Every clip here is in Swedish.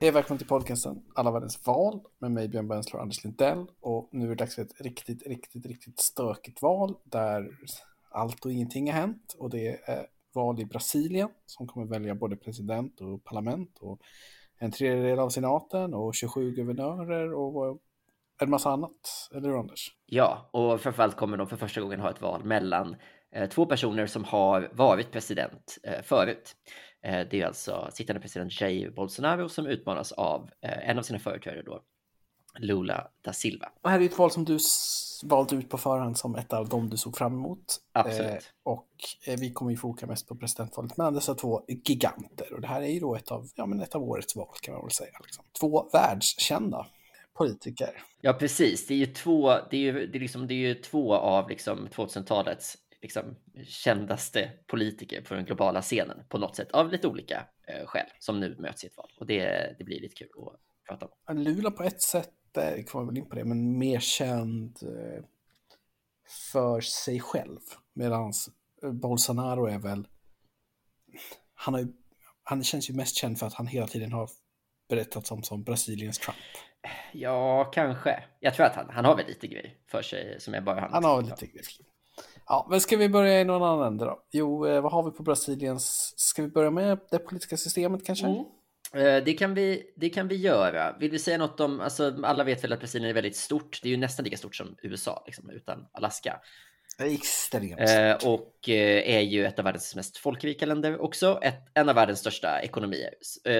Hej välkommen till podcasten Alla världens val med mig Björn Bensler och Anders Lindell. Och nu är det dags för ett riktigt, riktigt, riktigt stökigt val där allt och ingenting har hänt. Och det är val i Brasilien som kommer välja både president och parlament och en tredjedel av senaten och 27 guvernörer och en massa annat. Eller hur Anders? Ja, och framförallt kommer de för första gången ha ett val mellan eh, två personer som har varit president eh, förut. Eh, det är alltså sittande president Jair Bolsonaro som utmanas av eh, en av sina företrädare då, Lula da Silva. Och här är ett val som du valt ut på förhand som ett av dem du såg fram emot. Absolut. Eh, och eh, vi kommer ju foka mest på presidentvalet mellan dessa två giganter. Och det här är ju då ett av, ja, men ett av årets val kan man väl säga. Liksom. Två världskända politiker. Ja, precis. Det är ju två, det är ju, det är liksom, det är ju två av liksom 2000-talets liksom, kändaste politiker på den globala scenen på något sätt av lite olika eh, skäl som nu möts i ett val. Och det, det blir lite kul att prata om. Lula på ett sätt, eh, kommer väl in på det, men mer känd eh, för sig själv. Medan Bolsonaro är väl, han, har ju, han känns ju mest känd för att han hela tiden har berättats om som Brasiliens Trump. Ja, kanske. Jag tror att han, han har väl lite grejer för sig som är bara han. Han har lite grejer. Ja, men ska vi börja i någon annan ände då? Jo, eh, vad har vi på Brasiliens... Ska vi börja med det politiska systemet kanske? Mm. Eh, det kan, vi, det kan vi göra. Vill du säga något om, alltså alla vet väl att Brasilien är väldigt stort. Det är ju nästan lika stort som USA, liksom, utan Alaska. Extremt eh, och eh, är ju ett av världens mest folkrika länder också. Ett, en av världens största ekonomier.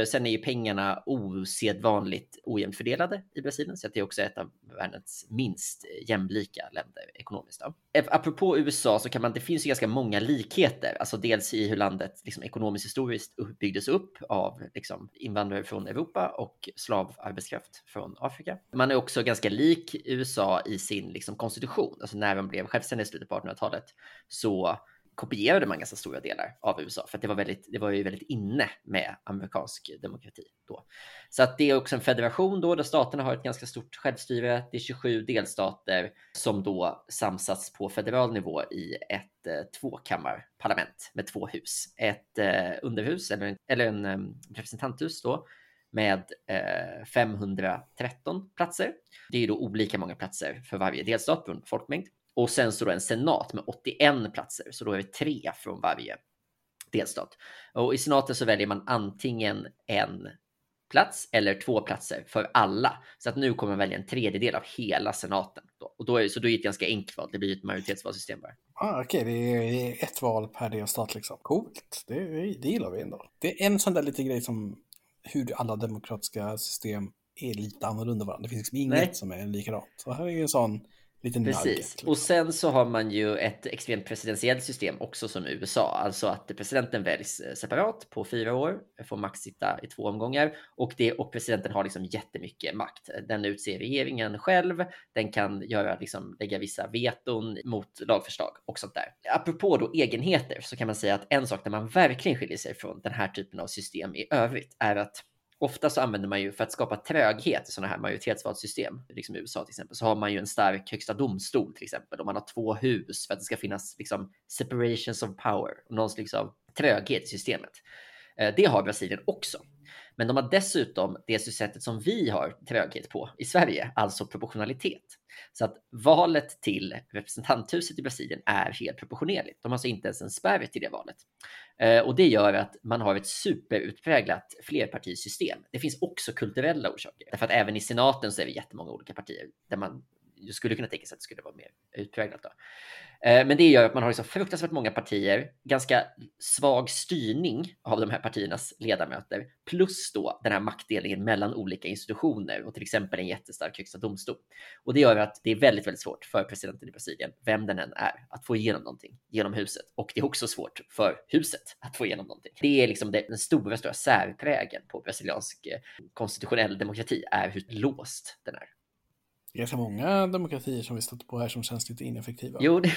Sen är ju pengarna osedvanligt ojämnt fördelade i Brasilien, så det är också ett av världens minst jämlika länder ekonomiskt. Då. Eh, apropå USA så kan man, det finns ju ganska många likheter, alltså dels i hur landet liksom, ekonomiskt historiskt byggdes upp av liksom, invandrare från Europa och slavarbetskraft från Afrika. Man är också ganska lik USA i sin liksom, konstitution, alltså när de blev självständiga i slutet på 1800-talet så kopierade man ganska stora delar av USA för att det var, väldigt, det var ju väldigt inne med amerikansk demokrati då. Så att det är också en federation då där staterna har ett ganska stort självstyre. Det är 27 delstater som då samsats på federal nivå i ett eh, tvåkammarparlament med två hus. Ett eh, underhus eller en, eller en um, representanthus då med eh, 513 platser. Det är då olika många platser för varje delstat på folkmängd. Och sen så då en senat med 81 platser, så då är det tre från varje delstat. Och i senaten så väljer man antingen en plats eller två platser för alla. Så att nu kommer man välja en tredjedel av hela senaten. Då. Och då är, så då är det ett ganska enkelt val, det blir ett majoritetsvalsystem bara. Ah, Okej, okay. det, det, är ett val per delstat liksom. Coolt, det, det gillar vi ändå. Det är en sån där liten grej som hur alla demokratiska system är lite annorlunda varandra. Det finns liksom inget Nej. som är likadant. Så här är en sån Liten Precis. Nugget, liksom. Och sen så har man ju ett extremt presidentiellt system också som USA, alltså att presidenten väljs eh, separat på fyra år, får max sitta i två omgångar och, det, och presidenten har liksom jättemycket makt. Den utser regeringen själv, den kan göra, liksom, lägga vissa veton mot lagförslag och sånt där. Apropå då egenheter så kan man säga att en sak där man verkligen skiljer sig från den här typen av system i övrigt är att Ofta så använder man ju för att skapa tröghet i sådana här majoritetsvalssystem, liksom i USA till exempel, så har man ju en stark högsta domstol till exempel och man har två hus för att det ska finnas liksom separations of power någon liksom tröghet i systemet. Eh, det har Brasilien också. Men de har dessutom det sättet som vi har tröghet på i Sverige, alltså proportionalitet. Så att valet till representanthuset i Brasilien är helt proportionerligt. De har alltså inte ens en spärr till det valet. Eh, och det gör att man har ett superutpräglat flerpartisystem. Det finns också kulturella orsaker. Därför att även i senaten så är vi jättemånga olika partier där man skulle kunna tänka sig att det skulle vara mer utpräglat. Då. Eh, men det gör att man har liksom fruktansvärt många partier, ganska svag styrning av de här partiernas ledamöter, plus då den här maktdelningen mellan olika institutioner och till exempel en jättestark högsta domstol. Och det gör att det är väldigt, väldigt svårt för presidenten i Brasilien, vem den än är, att få igenom någonting genom huset. Och det är också svårt för huset att få igenom någonting. Det är liksom den stora, stora särprägen på brasiliansk eh, konstitutionell demokrati, är hur låst den är ganska många demokratier som vi stött på här som känns lite ineffektiva. Jo, det,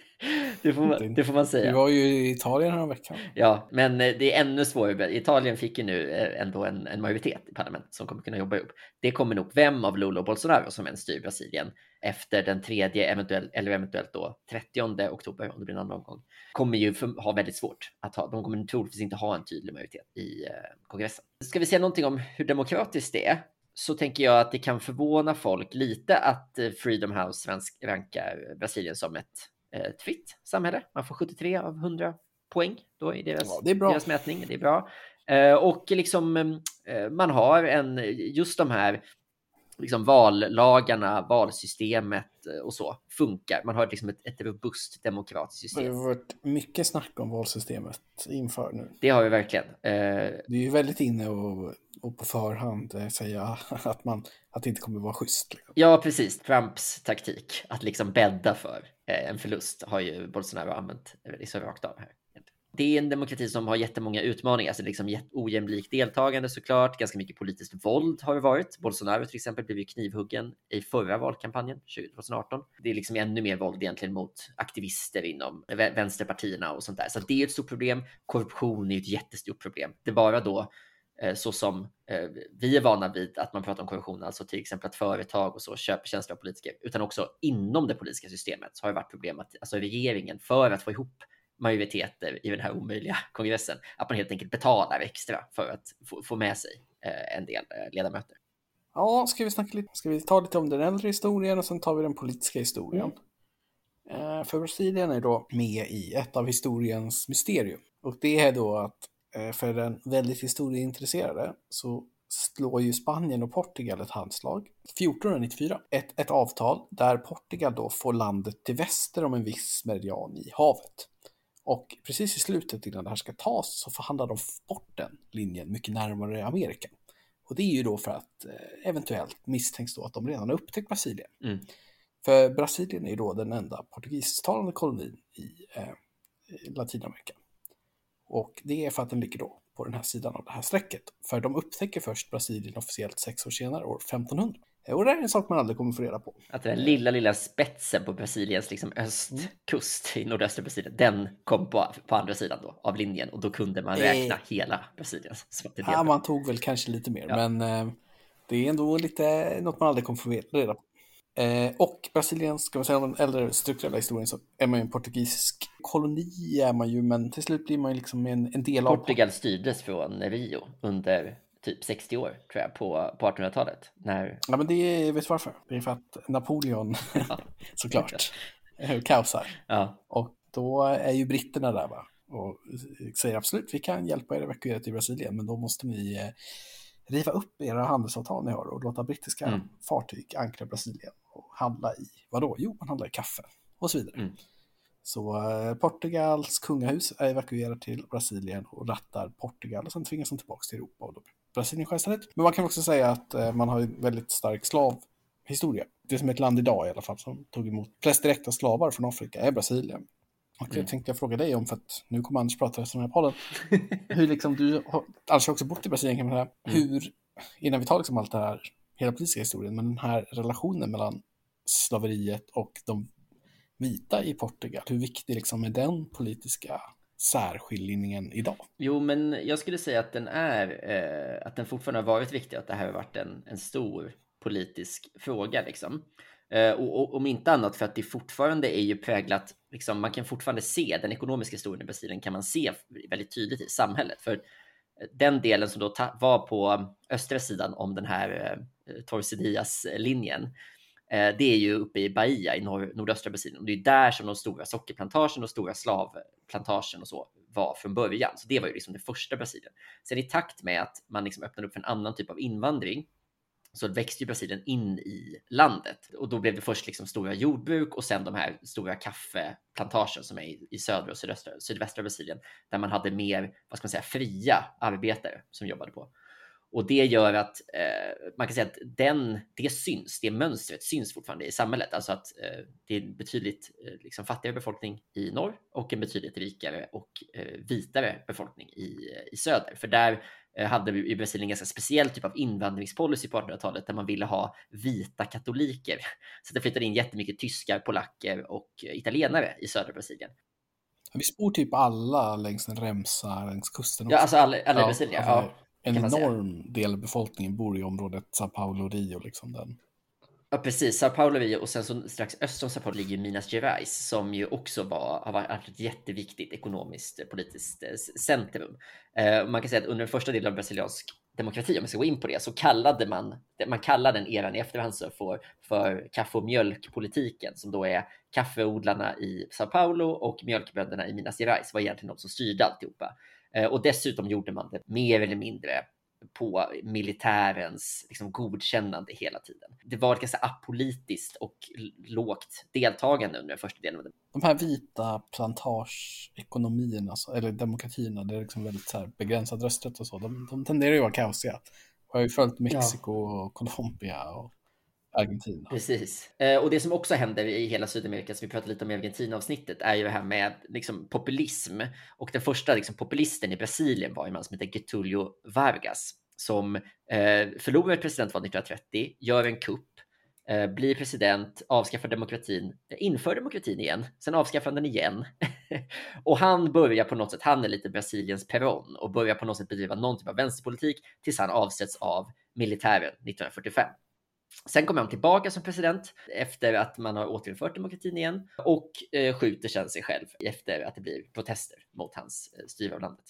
det, får, man, det får man säga. Vi var ju i Italien här veckan. Ja, men eh, det är ännu svårare. Italien fick ju nu eh, ändå en, en majoritet i parlamentet som kommer kunna jobba ihop. Det kommer nog, vem av Lula och Bolsonaro som än styr Brasilien, efter den tredje eventuell, eller eventuellt då 30 oktober om det blir en annan omgång kommer ju för, ha väldigt svårt att ha. De kommer troligtvis inte ha en tydlig majoritet i eh, kongressen. Ska vi säga någonting om hur demokratiskt det är? Så tänker jag att det kan förvåna folk lite att eh, Freedom House rankar Brasilien som ett, ett fritt samhälle. Man får 73 av 100 poäng då i deras, ja, det är bra. deras mätning. Det är bra. Eh, och liksom eh, man har en, just de här liksom vallagarna, valsystemet eh, och så funkar. Man har liksom ett, ett robust demokratiskt system. Det har varit mycket snack om valsystemet inför nu. Det har vi verkligen. Det är ju väldigt inne och, på, på förhand eh, säga att, man, att det inte kommer vara schysst. Liksom. Ja, precis. Trumps taktik att liksom bädda för eh, en förlust har ju Bolsonaro använt eh, liksom rakt av här det är en demokrati som har jättemånga utmaningar, alltså liksom ojämlikt deltagande såklart, ganska mycket politiskt våld har det varit. Bolsonaro till exempel blev ju knivhuggen i förra valkampanjen 2018. Det är liksom ännu mer våld egentligen mot aktivister inom vänsterpartierna och sånt där. Så det är ett stort problem. Korruption är ett jättestort problem. Det är bara då så som eh, vi är vana vid att man pratar om korruption, alltså till exempel att företag och så köper tjänster av politiker, utan också inom det politiska systemet så har det varit problem att alltså regeringen för att få ihop majoriteter i den här omöjliga kongressen. Att man helt enkelt betalar extra för att få, få med sig eh, en del eh, ledamöter. Ja, ska vi snacka lite? Ska vi ta lite om den äldre historien och sen tar vi den politiska historien. Mm. För Brasilien är då med i ett av historiens mysterium. Och det är då att för den väldigt historieintresserade så slår ju Spanien och Portugal ett handslag 1494. Ett, ett avtal där Portugal då får landet till väster om en viss meridian i havet. Och precis i slutet innan det här ska tas så förhandlar de bort den linjen mycket närmare Amerika. Och det är ju då för att eh, eventuellt misstänks då att de redan har upptäckt Brasilien. Mm. För Brasilien är ju då den enda portugisisktalande kolonin i eh, Latinamerika. Och det är för att den ligger då på den här sidan av det här strecket. För de upptäcker först Brasilien officiellt sex år senare, år 1500. Och det är en sak man aldrig kommer få reda på. Att den lilla, lilla spetsen på Brasiliens liksom östkust i nordöstra Brasilien, den kom på, på andra sidan då av linjen och då kunde man räkna eh. hela Brasilien. Ja, man tog väl kanske lite mer, ja. men eh, det är ändå lite något man aldrig kommer få reda på. Eh, och Brasilien, ska man säga den äldre strukturella historien, så är man ju en portugisisk koloni, är man ju, men till slut blir man ju liksom en, en del av... Portugal styrdes från Rio under typ 60 år tror jag på, på 1800-talet. När... Ja men det är, vet du varför? Det är för att Napoleon ja. såklart kaosar. Ja. Och då är ju britterna där va? Och säger absolut vi kan hjälpa er att evakuera till Brasilien men då måste ni eh, riva upp era handelsavtal ni har och låta brittiska mm. fartyg ankra Brasilien och handla i, vadå? Jo, man handlar i kaffe och så vidare. Mm. Så eh, Portugals kungahus är evakuerat till Brasilien och rattar Portugal och sen tvingas de tillbaka till Europa och då Brasilien självständigt. Men man kan också säga att eh, man har en väldigt stark slavhistoria. Det som är ett land idag i alla fall som tog emot flest direkta slavar från Afrika är Brasilien. Och det mm. tänkte jag fråga dig om för att nu kommer Anders prata resten av podden. hur liksom du har, Anders har också bott i Brasilien kan man säga. Mm. Hur, innan vi tar liksom allt det här, hela politiska historien, men den här relationen mellan slaveriet och de vita i Portugal, hur viktig liksom är den politiska särskiljningen idag? Jo, men jag skulle säga att den är, eh, att den fortfarande har varit viktig, att det här har varit en, en stor politisk fråga liksom. Eh, och, och, om inte annat för att det fortfarande är ju präglat, liksom, man kan fortfarande se den ekonomiska historien i Brasilien kan man se väldigt tydligt i samhället. För den delen som då var på um, östra sidan om den här eh, Torcedias-linjen, eh, det är ju uppe i Bahia i nor nordöstra Brasilien. Och det är där som de stora sockerplantagen och stora slavplantagen och så var från början. Så det var ju liksom det första Brasilien. Sen i takt med att man liksom öppnade upp för en annan typ av invandring så växte ju Brasilien in i landet och då blev det först liksom stora jordbruk och sen de här stora kaffeplantagen som är i, södra och sydöstra, sydvästra Brasilien där man hade mer, vad ska man säga, fria arbetare som jobbade på. Och det gör att eh, man kan säga att den, det syns, det mönstret syns fortfarande i samhället. Alltså att eh, det är en betydligt eh, liksom fattigare befolkning i norr och en betydligt rikare och eh, vitare befolkning i, eh, i söder. För där hade vi i Brasilien en ganska speciell typ av invandringspolicy på 1800-talet där man ville ha vita katoliker. Så det flyttade in jättemycket tyskar, polacker och italienare i södra Brasilien. Vi bor typ alla längs en remsa längs kusten. Också. Ja, alltså alla, alla i Brasilien. Alltså, ja, en enorm del av befolkningen bor i området Sao Paulo, Rio. Liksom den. Ja, precis. Sao Paulo och sen så strax öster om Sao Paulo ligger Minas Gerais som ju också var, har varit ett jätteviktigt ekonomiskt eh, politiskt eh, centrum. Eh, man kan säga att under den första delen av brasiliansk demokrati, om vi ska gå in på det, så kallade man, man kallade den eran i efterhand för, för kaffe och mjölkpolitiken, som då är kaffeodlarna i Sao Paulo och mjölkbönderna i Minas Gerais var egentligen de som styrde alltihopa. Eh, och dessutom gjorde man det mer eller mindre på militärens liksom, godkännande hela tiden. Det var ett ganska apolitiskt och lågt deltagande under den första delen. De här vita plantageekonomierna, eller demokratierna, det är liksom väldigt så här begränsad rösträtt och så, de, de tenderar ju att vara kaosiga. Jag har ju följt Mexiko ja. och Colombia och Argentina. Precis. Eh, och det som också händer i hela Sydamerika, som vi pratade lite om i Argentina-avsnittet, är ju det här med liksom, populism. Och den första liksom, populisten i Brasilien var en man som heter Getulio Vargas, som eh, förlorar ett presidentval 1930, gör en kupp, eh, blir president, avskaffar demokratin, eh, inför demokratin igen, sen avskaffar han den igen. och han börjar på något sätt, han är lite Brasiliens Peron och börjar på något sätt bedriva någon typ av vänsterpolitik tills han avsätts av militären 1945. Sen kommer han tillbaka som president efter att man har återinfört demokratin igen och eh, skjuter sedan sig själv efter att det blir protester mot hans eh, styre av landet.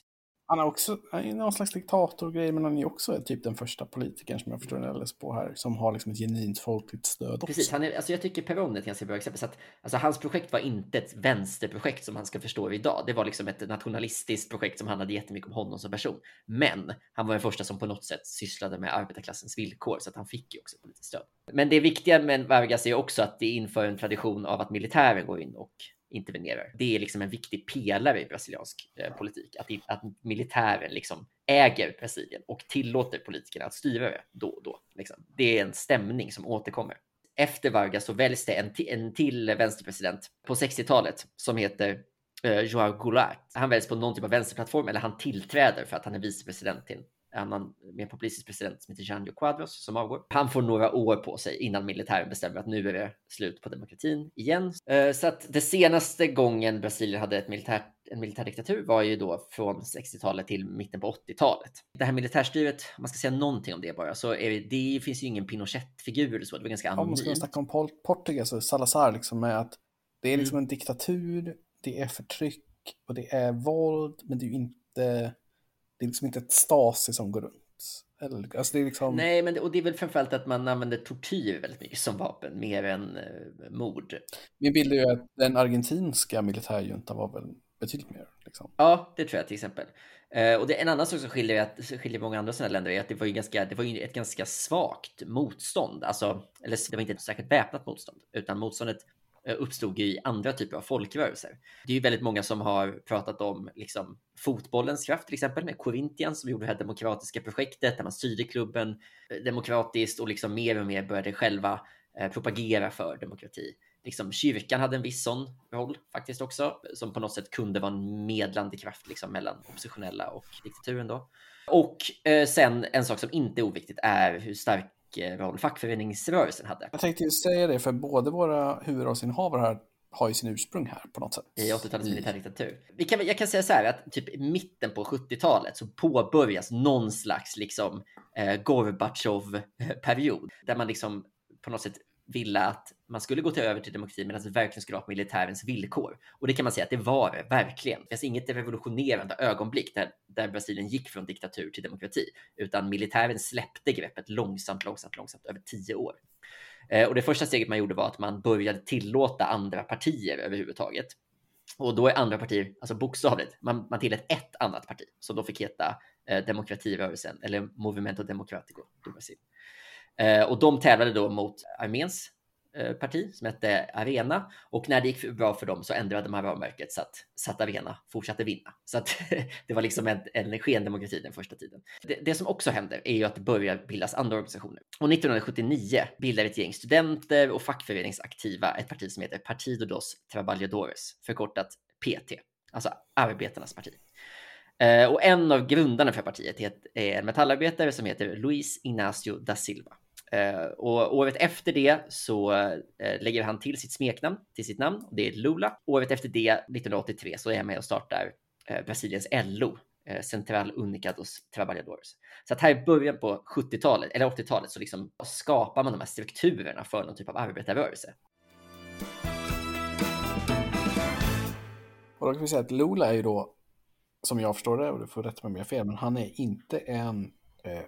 Han är också någon slags diktatorgrej, men han är också typ den första politikern som jag förstår när jag läser på här, som har liksom ett genuint folkligt stöd också. Precis, han är, alltså jag tycker Peron är ett ganska bra exempel. Så att, alltså hans projekt var inte ett vänsterprojekt som han ska förstå idag. Det var liksom ett nationalistiskt projekt som handlade jättemycket om honom som person. Men han var den första som på något sätt sysslade med arbetarklassens villkor, så att han fick ju också politiskt stöd. Men det viktiga med Vargas är också att det inför en tradition av att militären går in och intervenerar. Det är liksom en viktig pelare i brasiliansk eh, politik, att, att militären liksom äger Brasilien och tillåter politikerna att styra det då och då. Liksom. Det är en stämning som återkommer. Efter Vargas så väljs det en, en till vänsterpresident på 60-talet som heter eh, João Goulart. Han väljs på någon typ av vänsterplattform eller han tillträder för att han är vicepresident till annan mer populistisk president som heter Janio Quadros som avgår. Han får några år på sig innan militären bestämmer att nu är det slut på demokratin igen. Eh, så att det senaste gången Brasilien hade ett militärt en militärdiktatur var ju då från 60-talet till mitten på 80-talet. Det här militärstyret, om man ska säga någonting om det bara, så är det, det finns ju ingen Pinochet-figur eller så, det var ganska anonymt. Om man ska snacka om Portugal, så Salazar liksom är att det är liksom mm. en diktatur, det är förtryck och det är våld, men det är ju inte det är liksom inte ett Stasi som går runt. Eller, alltså det är liksom... Nej, men det, och det är väl framförallt att man använder tortyr väldigt mycket som vapen, mer än eh, mord. Min bild är ju att den argentinska militärjuntan var väl betydligt mer. Liksom. Ja, det tror jag till exempel. Eh, och det, en annan sak som skiljer, att, skiljer många andra sådana länder är att det var ju, ganska, det var ju ett ganska svagt motstånd. Alltså, eller det var inte ett särskilt väpnat motstånd, utan motståndet Eh, uppstod i andra typer av folkrörelser. Det är ju väldigt många som har pratat om liksom, fotbollens kraft, till exempel med Corinthians som gjorde det här demokratiska projektet där man styrde klubben eh, demokratiskt och liksom mer och mer började själva eh, propagera för demokrati. Liksom, kyrkan hade en viss sån roll faktiskt också, som på något sätt kunde vara en medlande kraft liksom, mellan oppositionella och diktaturen då. Och eh, sen en sak som inte är oviktigt är hur stark roll fackföreningsrörelsen hade. Jag tänkte ju säga det, för både våra huvudrollsinnehavare här har ju sin ursprung här på något sätt. I 80-talets militärdiktatur. Vi kan, jag kan säga så här att typ i mitten på 70-talet så påbörjas någon slags liksom eh, Gorbatjov-period där man liksom på något sätt ville att man skulle gå till över till demokrati medan det verkligen skulle vara på militärens villkor. Och det kan man säga att det var det verkligen. Det finns inget revolutionerande ögonblick där, där Brasilien gick från diktatur till demokrati, utan militären släppte greppet långsamt, långsamt, långsamt över tio år. Eh, och det första steget man gjorde var att man började tillåta andra partier överhuvudtaget. Och då är andra partier, alltså bokstavligt, man, man tillät ett annat parti som då fick heta eh, demokratirörelsen eller Movimento Democratico. do Brasil. Eh, och de tävlade då mot arméns eh, parti som hette Arena och när det gick bra för dem så ändrade man ramverket så att, så att Arena fortsatte vinna. Så att det var liksom en, en skendemokrati den första tiden. Det, det, som också händer är ju att det börjar bildas andra organisationer. Och 1979 bildar ett gäng studenter och fackföreningsaktiva ett parti som heter Partido dos Trabalhadores, förkortat PT, alltså arbetarnas parti. Eh, och en av grundarna för partiet är en metallarbetare som heter Luis Ignacio da Silva. Eh, och året efter det så eh, lägger han till sitt smeknamn till sitt namn. Det är Lula. Året efter det, 1983, så är han med och startar eh, Brasiliens LO Central Unica dos Trabajadores. Så att här i början på 70-talet eller 80-talet så liksom skapar man de här strukturerna för någon typ av arbetarrörelse. Och då kan vi säga att Lula är ju då, som jag förstår det, och du får rätta mig om jag har fel, men han är inte en,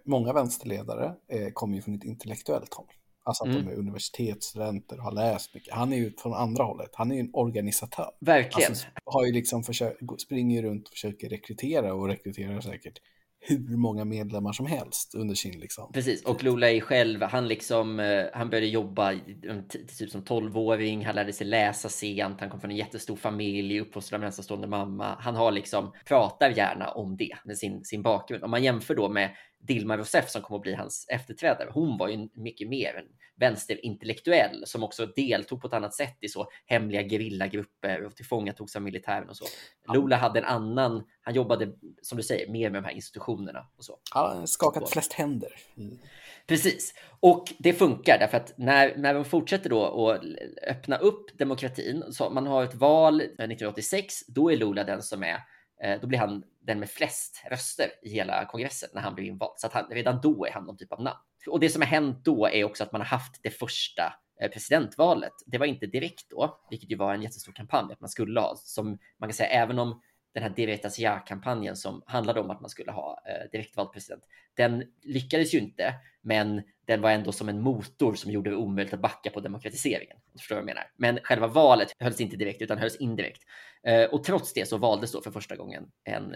många vänsterledare eh, kommer ju från ett intellektuellt håll. Alltså att mm. de är universitetsstudenter och har läst mycket. Han är ju från andra hållet. Han är ju en organisatör. Verkligen. Alltså, har ju liksom försökt, springer runt och försöker rekrytera och rekryterar säkert hur många medlemmar som helst under sin liksom. Precis, och Lula är själv, han liksom, eh, han började jobba typ som tolvåring, han lärde sig läsa sent, han kom från en jättestor familj, uppfostrad med en ensamstående mamma. Han har liksom, pratar gärna om det med sin, sin bakgrund. Om man jämför då med Dilma Rousseff som kom att bli hans efterträdare. Hon var ju mycket mer en vänsterintellektuell som också deltog på ett annat sätt i så hemliga gerillagrupper och tillfångatogs av militären och så. Lula hade en annan, han jobbade som du säger mer med de här institutionerna och så. Ja, skakat flest händer. Mm. Precis, och det funkar därför att när, när de fortsätter då att öppna upp demokratin, så man har ett val 1986, då är Lula den som är Eh, då blir han den med flest röster i hela kongressen när han blir invald. Så att han, redan då är han någon typ av namn. Och det som har hänt då är också att man har haft det första eh, presidentvalet. Det var inte direkt då, vilket ju var en jättestor kampanj att man skulle ha. Som man kan säga, även om den här Diretas ja-kampanjen som handlade om att man skulle ha eh, direktvald president, den lyckades ju inte, men den var ändå som en motor som gjorde det omöjligt att backa på demokratiseringen. Du förstår vad jag menar? Men själva valet hölls inte direkt utan hölls indirekt. Eh, och trots det så valdes då för första gången en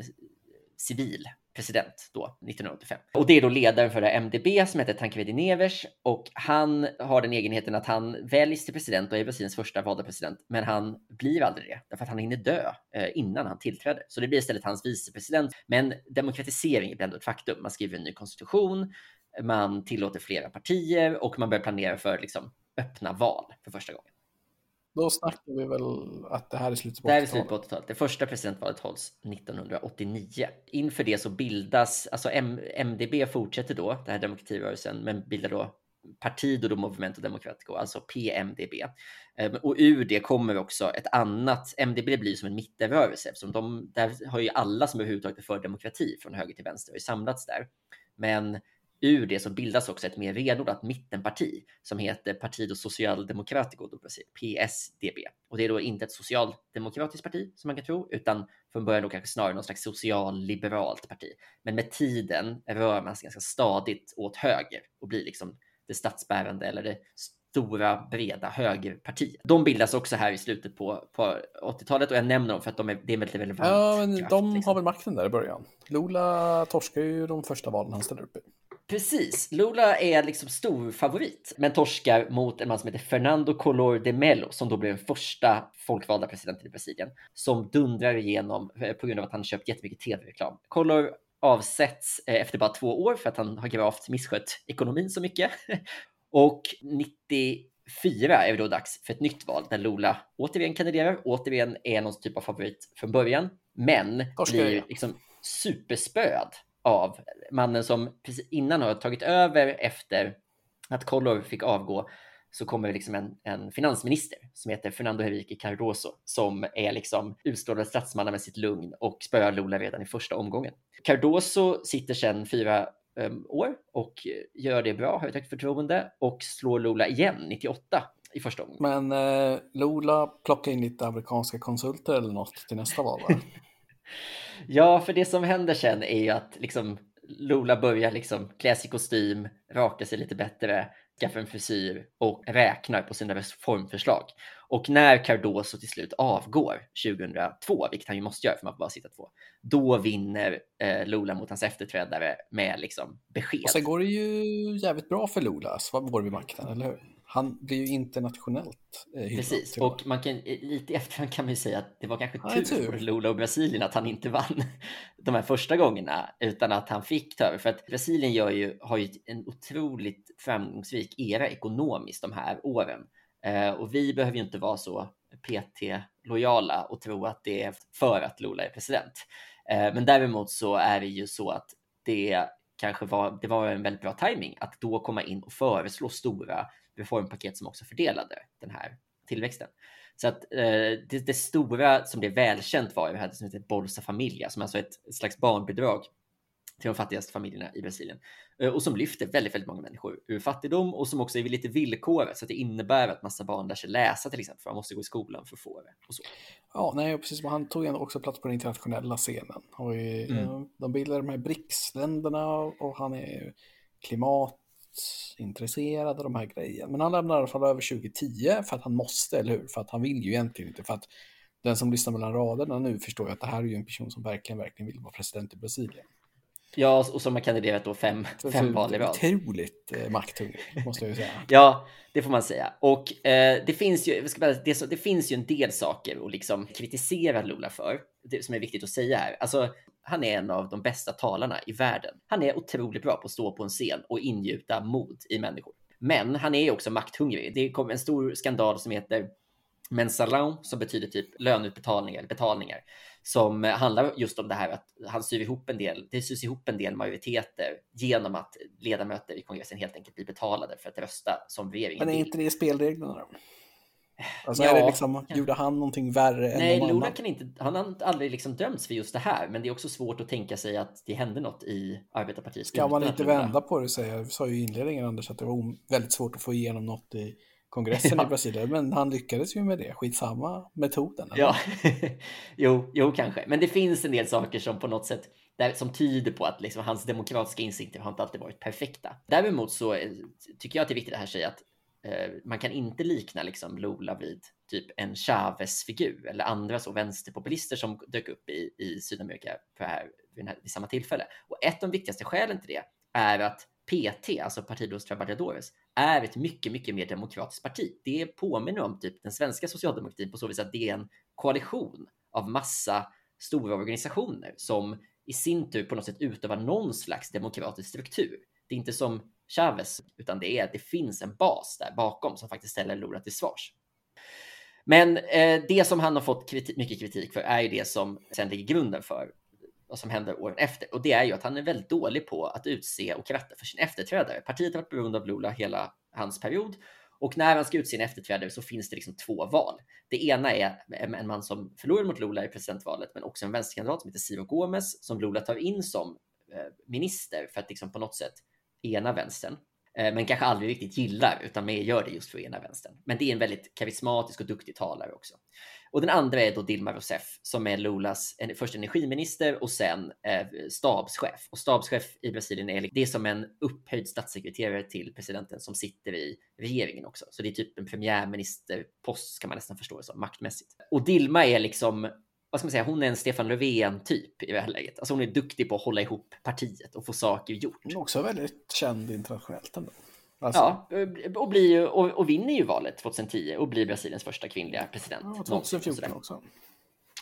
civil president då 1985. Och det är då ledaren för det MDB som heter Tancredi Nevers och han har den egenheten att han väljs till president och är Brasiliens första valda president. Men han blir aldrig det därför att han hinner dö eh, innan han tillträder. Så det blir istället hans vicepresident. Men demokratisering är ändå ett faktum. Man skriver en ny konstitution man tillåter flera partier och man börjar planera för liksom, öppna val för första gången. Då snackar vi väl att det här är slutet på 80-talet? Det här är slutet på 80-talet. Det första presidentvalet hålls 1989. Inför det så bildas, alltså M MDB fortsätter då, den här demokratirörelsen, men bildar då Partido do Movimento Democratico, alltså PMDB. Ehm, och ur det kommer också ett annat, MDB blir som en mittenrörelse eftersom de, där har ju alla som överhuvudtaget är för demokrati från höger till vänster samlats där. Men ur det så bildas också ett mer renodlat mittenparti som heter Partido Social Democrático do Brasil, PSDB. Och det är då inte ett socialdemokratiskt parti som man kan tro, utan från början då kanske snarare någon slags social-liberalt parti. Men med tiden rör man sig ganska stadigt åt höger och blir liksom det statsbärande eller det stora breda högerpartiet. De bildas också här i slutet på, på 80-talet och jag nämner dem för att de är, det är väldigt relevant. Ja, men kraft, de liksom. har väl makten där i början. Lula torskar ju de första valen han ställer upp i. Precis, Lula är liksom stor favorit, men torskar mot en man som heter Fernando Collor de Mello som då blev den första folkvalda presidenten i Brasilien som dundrar igenom eh, på grund av att han köpt jättemycket tv-reklam. Collor avsätts eh, efter bara två år för att han har gravt misskött ekonomin så mycket. Och 94 är det då dags för ett nytt val där Lula återigen kandiderar, återigen är någon typ av favorit från början, men Torskar, blir liksom superspöd av mannen som precis innan har tagit över efter att Collor fick avgå så kommer liksom en, en finansminister som heter Fernando Henrique Cardoso som är liksom utstrålad statsmannamässigt lugn och spöar Lula redan i första omgången. Cardoso sitter sedan fyra um, år och gör det bra, har ett högt förtroende och slår Lula igen 98 i första omgången. Men eh, Lula plockar in lite amerikanska konsulter eller något till nästa val va? Ja, för det som händer sen är ju att liksom Lola börjar liksom klä sig i kostym, raka sig lite bättre, skaffa en frisyr och räknar på sina reformförslag. Och när Cardoso till slut avgår 2002, vilket han ju måste göra för man får bara sitta två, då vinner eh, Lula mot hans efterträdare med liksom besked. Och sen går det ju jävligt bra för Lula, så var vid makten, eller hur? Han blir ju internationellt eh, hyllad. Precis, och man kan, lite i efterhand kan man ju säga att det var kanske tur, tur för Lula och Brasilien att han inte vann de här första gångerna utan att han fick ta över. För att Brasilien gör ju, har ju en otroligt framgångsrik era ekonomiskt de här åren. Eh, och vi behöver ju inte vara så PT-lojala och tro att det är för att Lula är president. Eh, men däremot så är det ju så att det kanske var, det var en väldigt bra timing att då komma in och föreslå stora reformpaket som också fördelade den här tillväxten. Så att eh, det, det, stora som blev välkänt var ju det som heter Bolsa Familia, som alltså är ett slags barnbidrag till de fattigaste familjerna i Brasilien eh, och som lyfter väldigt, väldigt många människor ur fattigdom och som också är lite villkoret så att det innebär att massa barn lär sig läsa till exempel för man måste gå i skolan för att få det och så. Ja, nej, precis. Han tog ju också plats på den internationella scenen. Och mm. De bildar de här BRICS-länderna och han är klimatintresserad av de här grejerna. Men han lämnar i alla fall över 2010 för att han måste, eller hur? För att han vill ju egentligen inte. För att den som lyssnar mellan raderna nu förstår ju att det här är ju en person som verkligen, verkligen vill vara president i Brasilien. Ja, och som har kandiderat då fem, fem val i rad. Otroligt eh, makthungrig, måste jag ju säga. ja, det får man säga. Och eh, det, finns ju, bara, det, det, finns ju en del saker att liksom kritisera Lula för, det som är viktigt att säga här. Alltså, han är en av de bästa talarna i världen. Han är otroligt bra på att stå på en scen och ingjuta mod i människor. Men han är också makthungrig. Det kom en stor skandal som heter mensalon, som betyder typ löneutbetalningar, betalningar som handlar just om det här att han syr ihop en del, det syrs ihop en del majoriteter genom att ledamöter i kongressen helt enkelt blir betalade för att rösta som regeringen Men är inte det spelreglerna? Alltså ja, liksom, gjorde han någonting värre Nej, än någon Lula kan inte, han har aldrig liksom dömts för just det här, men det är också svårt att tänka sig att det hände något i arbetarpartiet. Ska man inte vända på det, säger jag, sa ju i inledningen Anders, att det var väldigt svårt att få igenom något i kongressen ja. i Brasilien, men han lyckades ju med det. Skitsamma metoden. Eller? Ja, jo, jo, kanske. Men det finns en del saker som på något sätt där, som tyder på att liksom, hans demokratiska insikter har inte alltid varit perfekta. Däremot så eh, tycker jag att det är viktigt att här säga att Eh, man kan inte likna liksom, Lula vid typ en Chavez-figur eller andra så vänsterpopulister som dök upp i, i Sydamerika för här, vid, här, vid samma tillfälle. Och ett av de viktigaste skälen till det är att PT, alltså Partidos Trabajadores, är ett mycket, mycket mer demokratiskt parti. Det påminner om typ den svenska socialdemokratin på så vis att det är en koalition av massa stora organisationer som i sin tur på något sätt utövar någon slags demokratisk struktur. Det är inte som Chavez, utan det är att det finns en bas där bakom som faktiskt ställer Lula till svars. Men eh, det som han har fått kriti mycket kritik för är ju det som sen ligger grunden för vad som händer åren efter. Och det är ju att han är väldigt dålig på att utse och kratta för sin efterträdare. Partiet har varit beroende av Lula hela hans period och när han ska utse en efterträdare så finns det liksom två val. Det ena är en man som förlorade mot Lula i presidentvalet, men också en vänsterkandidat som heter Ciro Gomes som Lula tar in som eh, minister för att liksom på något sätt ena vänstern. Eh, men kanske aldrig riktigt gillar, utan mer gör det just för ena vänstern. Men det är en väldigt karismatisk och duktig talare också. Och den andra är då Dilma Rousseff som är Lulas först energiminister och sen eh, stabschef. Och stabschef i Brasilien är liksom, det är som en upphöjd statssekreterare till presidenten som sitter i regeringen också. Så det är typ en premiärministerpost kan man nästan förstå det som maktmässigt. Och Dilma är liksom vad ska man säga, hon är en Stefan Löfven typ i det här läget. Alltså hon är duktig på att hålla ihop partiet och få saker gjort. Hon är också väldigt känd internationellt ändå. Alltså. Ja, och, blir, och, och vinner ju valet 2010 och blir Brasiliens första kvinnliga president. Ja, 2014 också.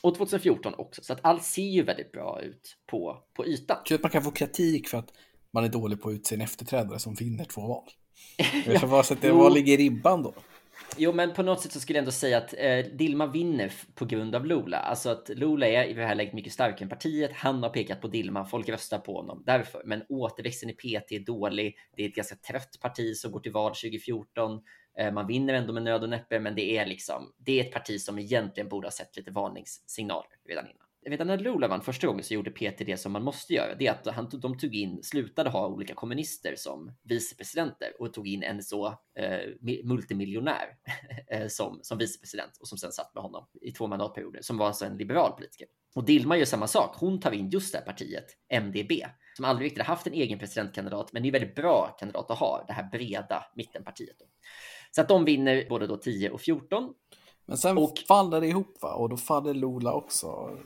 Och 2014 också, så att allt ser ju väldigt bra ut på, på ytan. Kul att man kan få kritik för att man är dålig på att utse en efterträdare som vinner två val. ja, vad ligger ribban då? Jo, men på något sätt så skulle jag ändå säga att eh, Dilma vinner på grund av Lula. Alltså att Lula är i det här läget mycket starkare än partiet. Han har pekat på Dilma, folk röstar på honom därför. Men återväxten i PT är dålig. Det är ett ganska trött parti som går till val 2014. Eh, man vinner ändå med nöd och näppe, men det är liksom, det är ett parti som egentligen borde ha sett lite varningssignaler redan innan redan när Lula vann första gången så gjorde Peter det som man måste göra. Det är att han, de tog in, slutade ha olika kommunister som vicepresidenter och tog in en så eh, multimiljonär eh, som, som vicepresident och som sen satt med honom i två mandatperioder som var alltså en liberal politiker. Och Dilma gör samma sak. Hon tar in just det här partiet, MDB, som aldrig riktigt haft en egen presidentkandidat, men det är väldigt bra kandidat att ha, det här breda mittenpartiet. Då. Så att de vinner både då 10 och 14. Men sen och, faller det ihop va? Och då faller Lola också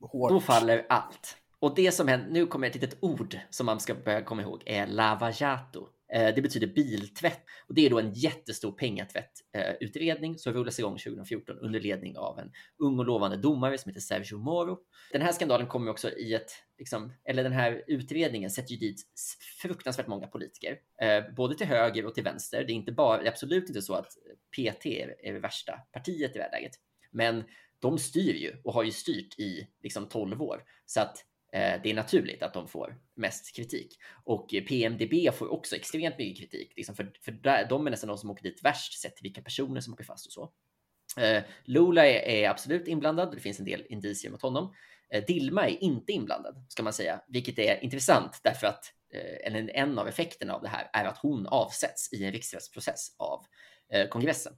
hårt. Då faller allt. Och det som händer, nu kommer ett litet ord som man ska börja komma ihåg, är lavajato. Eh, det betyder biltvätt och det är då en jättestor pengatvättutredning eh, som rullas igång 2014 under ledning av en ung och lovande domare som heter Sergio Moro. Den här skandalen kommer också i ett, liksom, eller den här utredningen sätter ju dit fruktansvärt många politiker, eh, både till höger och till vänster. Det är inte bara, det är absolut inte så att PT är det värsta partiet i det här läget, men de styr ju och har ju styrt i liksom 12 år så att eh, det är naturligt att de får mest kritik. Och eh, PMDB får också extremt mycket kritik, liksom för, för där, de är nästan de som åker dit värst sett till vilka personer som åker fast och så. Eh, Lula är, är, absolut inblandad. Det finns en del indicier mot honom. Eh, Dilma är inte inblandad, ska man säga, vilket är intressant därför att eh, en, en av effekterna av det här är att hon avsätts i en riksrättsprocess av eh, kongressen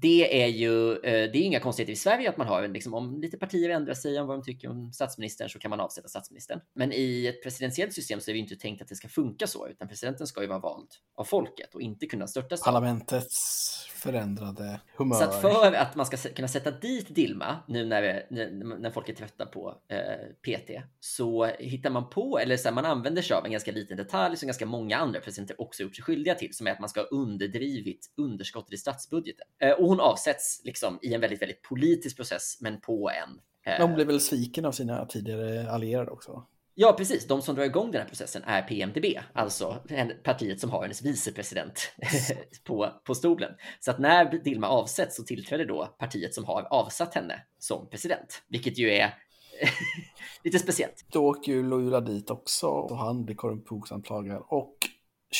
det är ju eh, det är inga konstigheter i Sverige att man har liksom, om lite partier ändrar sig om vad de tycker om statsministern så kan man avsätta statsministern. Men i ett presidentiellt system så är det inte tänkt att det ska funka så, utan presidenten ska ju vara vald av folket och inte kunna störtas. Parlamentets förändrade humör. Så att för att man ska kunna sätta dit Dilma nu när, när, när folk är trötta på eh, PT så hittar man på, eller så här, man använder sig av en ganska liten detalj som ganska många andra presidenter också gjort sig skyldiga till, som är att man ska ha underdrivit underskottet i statsbudgeten. Eh, och hon avsätts liksom i en väldigt, väldigt politisk process, men på en... Eh... De blir väl sviken av sina tidigare allierade också? Ja, precis. De som drar igång den här processen är PMDB, alltså partiet som har hennes vicepresident på, på stolen. Så att när Dilma avsätts så tillträder då partiet som har avsatt henne som president, vilket ju är lite speciellt. Då åker ju Lula dit också och han blir korruptionsanklagad och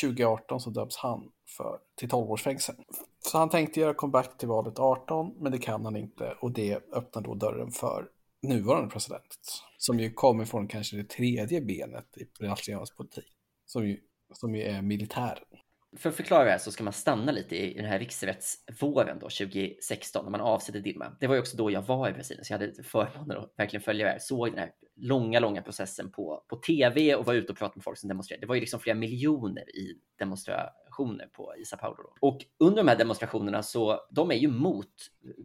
2018 så döps han för, till 12 års fängelse. Så han tänkte göra comeback till valet 18, men det kan han inte och det öppnar då dörren för nuvarande president. Som ju kommer från kanske det tredje benet i brasiliansk politik, som ju, som ju är militären. För att förklara det här så ska man stanna lite i den här riksrättsvåren då, 2016, när man avsätter Dilma. Det var ju också då jag var i Brasilien, så jag hade förmånen att verkligen följa det här. Såg den här långa, långa processen på, på tv och var ute och pratade med folk som demonstrerade. Det var ju liksom flera miljoner i demonstrationer på i Sao Paulo. Då. Och under de här demonstrationerna så, de är ju mot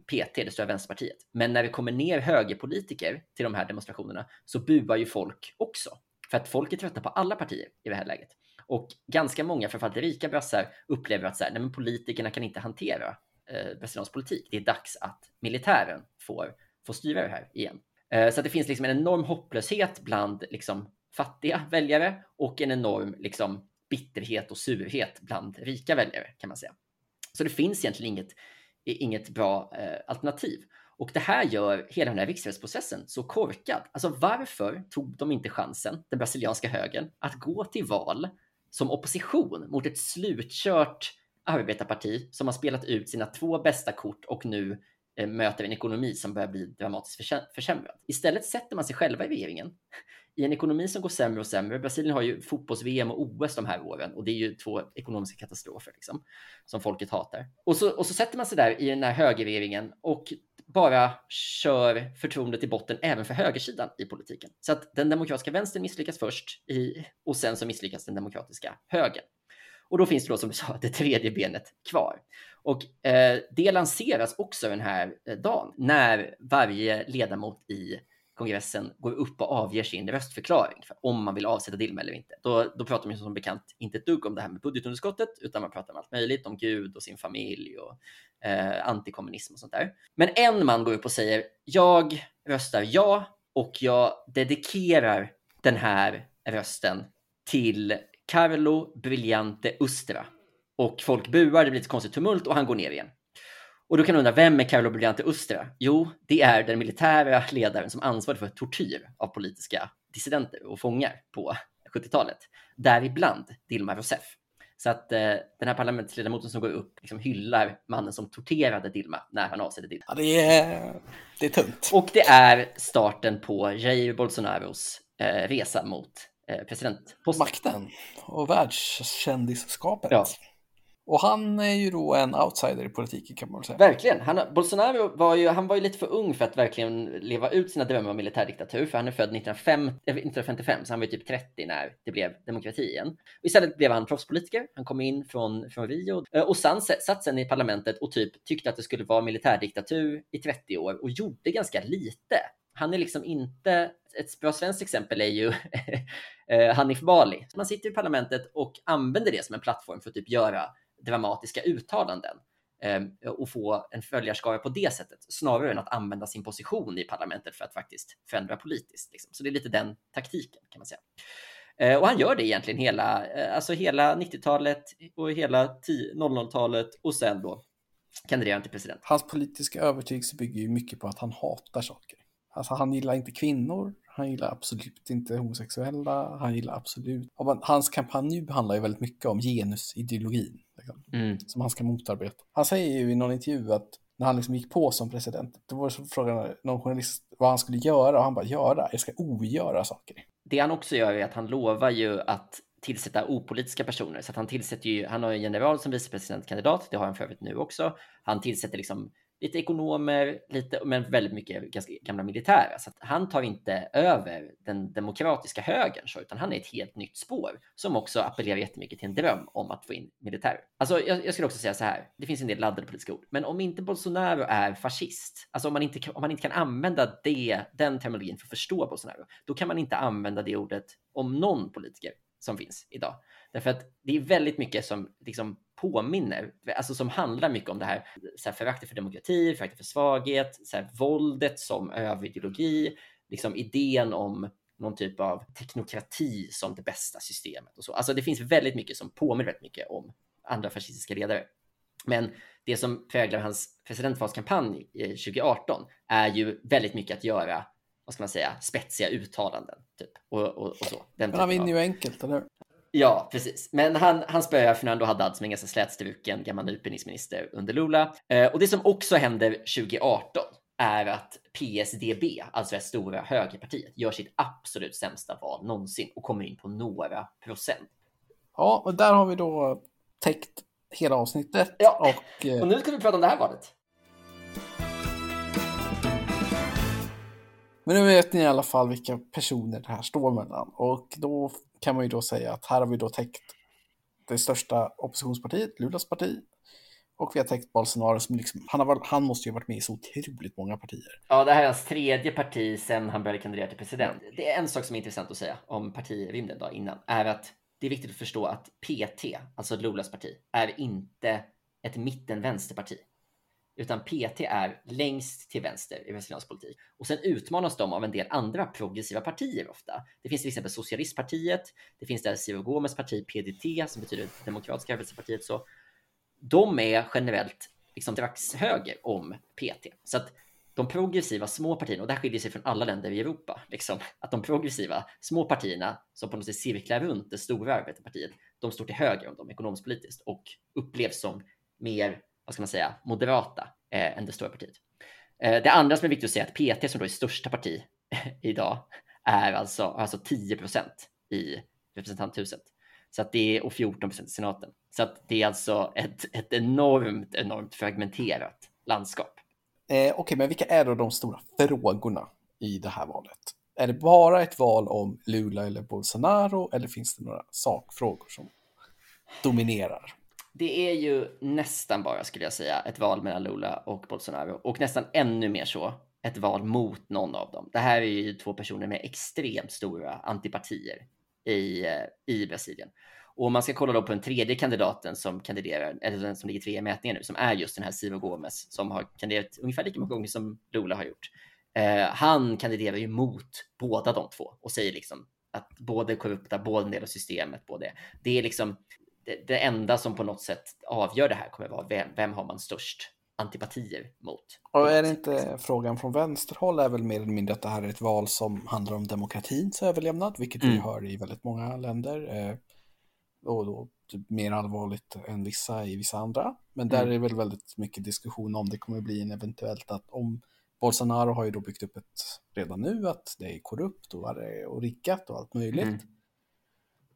PT, det stora vänsterpartiet. Men när det kommer ner högerpolitiker till de här demonstrationerna så buar ju folk också. För att folk är trötta på alla partier i det här läget. Och ganska många, framförallt rika brassar, upplever att så här, nej, men politikerna kan inte hantera eh, brasiliansk politik. Det är dags att militären får, får styra det här igen. Eh, så att det finns liksom en enorm hopplöshet bland liksom, fattiga väljare och en enorm liksom, bitterhet och surhet bland rika väljare kan man säga. Så det finns egentligen inget, inget bra eh, alternativ. Och det här gör hela den här riksdagsprocessen så korkad. Alltså varför tog de inte chansen, den brasilianska högern, att gå till val som opposition mot ett slutkört arbetarparti som har spelat ut sina två bästa kort och nu Eh, möter en ekonomi som börjar bli dramatiskt försämrad. Istället sätter man sig själva i regeringen i en ekonomi som går sämre och sämre. Brasilien har ju fotbolls-VM och OS de här åren och det är ju två ekonomiska katastrofer liksom, som folket hatar. Och så, och så sätter man sig där i den här högerregeringen och bara kör förtroendet i botten även för högersidan i politiken. Så att den demokratiska vänstern misslyckas först i, och sen så misslyckas den demokratiska högern. Och då finns det då som du sa det tredje benet kvar. Och eh, det lanseras också den här eh, dagen när varje ledamot i kongressen går upp och avger sin röstförklaring för om man vill avsätta Dilma eller inte. Då, då pratar man som bekant inte ett dugg om det här med budgetunderskottet, utan man pratar om allt möjligt, om Gud och sin familj och eh, antikommunism och sånt där. Men en man går upp och säger jag röstar ja och jag dedikerar den här rösten till Carlo Brillante Ustra. Och folk buar, det blir lite konstigt tumult och han går ner igen. Och då kan man undra, vem är Carlo Brillante Ustra? Jo, det är den militära ledaren som ansvarade för tortyr av politiska dissidenter och fångar på 70-talet. Däribland Dilma Rousseff. Så att eh, den här parlamentsledamoten som går upp liksom hyllar mannen som torterade Dilma när han avsätter Dilma. Ja, det är, det är tungt. Och det är starten på Jair Bolsonaros eh, resa mot eh, presidentposten. Makten och världskändisskapet. Ja. Och han är ju då en outsider i politiken kan man väl säga. Verkligen. Han, Bolsonaro var ju, han var ju lite för ung för att verkligen leva ut sina drömmar om militärdiktatur. För han är född 1955, eh, så han var ju typ 30 när det blev demokrati igen. Och istället blev han proffspolitiker. Han kom in från, från Rio eh, och sen, satt sen i parlamentet och typ tyckte att det skulle vara militärdiktatur i 30 år och gjorde ganska lite. Han är liksom inte, ett bra svenskt exempel är ju eh, Hanif Bali. Man sitter i parlamentet och använder det som en plattform för att typ göra dramatiska uttalanden eh, och få en följarskara på det sättet snarare än att använda sin position i parlamentet för att faktiskt förändra politiskt. Liksom. Så det är lite den taktiken kan man säga. Eh, och han gör det egentligen hela, eh, alltså hela 90-talet och hela 00-talet och sen då kandiderar han till president. Hans politiska övertygelse bygger ju mycket på att han hatar saker. Alltså han gillar inte kvinnor, han gillar absolut inte homosexuella, han gillar absolut... Hans kampanj handlar ju väldigt mycket om genusideologin, liksom, mm. som han ska motarbeta. Han säger ju i någon intervju att när han liksom gick på som president. Då var så frågan någon journalist vad han skulle göra och han bara göra, jag ska ogöra saker. Det han också gör är att han lovar ju att tillsätta opolitiska personer. Så att han tillsätter ju, han har en general som vicepresidentkandidat, det har han för övrigt nu också. Han tillsätter liksom lite ekonomer, lite, men väldigt mycket ganska gamla militära. Så att han tar inte över den demokratiska högern, så, utan han är ett helt nytt spår som också appellerar jättemycket till en dröm om att få in militärer. Alltså, jag, jag skulle också säga så här, det finns en del laddade politiska ord, men om inte Bolsonaro är fascist, alltså om man inte, om man inte kan använda det, den terminologin för att förstå Bolsonaro, då kan man inte använda det ordet om någon politiker som finns idag. Därför att det är väldigt mycket som liksom påminner, alltså som handlar mycket om det här, så här föraktet för demokrati, föraktet för svaghet, så här, våldet som överideologi, liksom idén om någon typ av teknokrati som det bästa systemet och så. Alltså det finns väldigt mycket som påminner väldigt mycket om andra fascistiska ledare. Men det som präglar hans presidentvalskampanj 2018 är ju väldigt mycket att göra vad ska man säga, spetsiga uttalanden. Typ, och, och, och så. Den Men han vinner ju enkelt, eller? Ja, precis. Men han, han spöar Fernando Haddad som är en ganska slätstruken gammal utbildningsminister under Lula. Eh, och det som också händer 2018 är att PSDB, alltså det stora högerpartiet, gör sitt absolut sämsta val någonsin och kommer in på några procent. Ja, och där har vi då täckt hela avsnittet. Ja, och, eh... och nu ska vi prata om det här valet. Men nu vet ni i alla fall vilka personer det här står mellan. Och då kan man ju då säga att här har vi då täckt det största oppositionspartiet, Lulas parti. Och vi har täckt Bolsonaro som liksom, han, har, han måste ju ha varit med i så otroligt många partier. Ja, det här är hans tredje parti sedan han började kandidera till president. Det är en sak som är intressant att säga om partirymden då innan, är att det är viktigt att förstå att PT, alltså Lulas parti, är inte ett mitten-vänsterparti utan PT är längst till vänster i västerländsk politik. Och sen utmanas de av en del andra progressiva partier ofta. Det finns till exempel Socialistpartiet, det finns där Ciro Gomes parti PDT som betyder Demokratiska arbetarpartiet. Så de är generellt liksom strax höger om PT. Så att de progressiva små partierna, och det här skiljer sig från alla länder i Europa, liksom, att de progressiva små partierna som på något sätt cirklar runt det stora arbetarpartiet, de står till höger om dem ekonomiskt politiskt och upplevs som mer vad ska man säga, moderata eh, än det stora partiet. Eh, det andra som är viktigt att säga är att PT som då är största parti idag är alltså, alltså 10 procent i representanthuset. Så att det är, och 14 procent i senaten. Så att det är alltså ett, ett enormt, enormt fragmenterat landskap. Eh, Okej, okay, men vilka är då de stora frågorna i det här valet? Är det bara ett val om Lula eller Bolsonaro eller finns det några sakfrågor som dominerar? Det är ju nästan bara, skulle jag säga, ett val mellan Lula och Bolsonaro. Och nästan ännu mer så, ett val mot någon av dem. Det här är ju två personer med extremt stora antipatier i, eh, i Brasilien. Och om man ska kolla då på den tredje kandidaten som kandiderar, eller den som ligger tre i mätningen nu, som är just den här Ciro Gomes, som har kandiderat ungefär lika många gånger som Lula har gjort. Eh, han kandiderar ju mot båda de två och säger liksom att både korrupta, både en del av systemet, både det är liksom det, det, enda som på något sätt avgör det här kommer vara vem, vem har man störst antipatier mot. Och är det inte frågan från vänsterhåll är väl mer eller mindre att det här är ett val som handlar om demokratins överlevnad, vilket mm. vi hör i väldigt många länder. Eh, och då typ mer allvarligt än vissa i vissa andra. Men där mm. är det väl väldigt mycket diskussion om det kommer bli en eventuellt att om Bolsonaro har ju då byggt upp ett redan nu att det är korrupt och, och riggat och allt möjligt. Mm.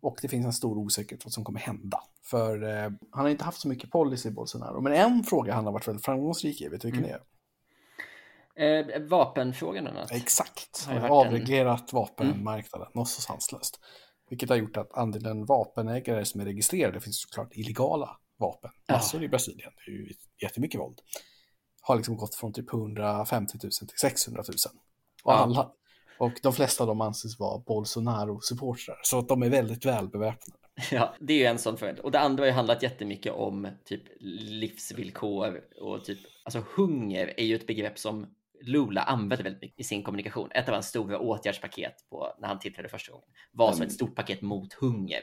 Och det finns en stor osäkerhet vad som kommer hända. För eh, han har inte haft så mycket policy Bolsonaro. Men en fråga han har varit väldigt framgångsrik i, vet du vilken mm. det är? Eh, vapenfrågan annat. Exakt, har avreglerat en... vapenmarknaden, mm. något så sanslöst. Vilket har gjort att andelen vapenägare som är registrerade, finns såklart illegala vapen, massor ja. i Brasilien, det är ju jättemycket våld, har liksom gått från typ 150 000 till 600 000. Och ja. alla, och de flesta av dem anses vara Bolsonaro-supportrar, så att de är väldigt välbeväpnade. Ja, det är ju en sån följd. Och det andra har ju handlat jättemycket om typ livsvillkor och typ, alltså hunger är ju ett begrepp som Lula använde väldigt mycket i sin kommunikation. Ett av hans stora åtgärdspaket på, när han tillträdde första gången var som ett stort paket mot hunger.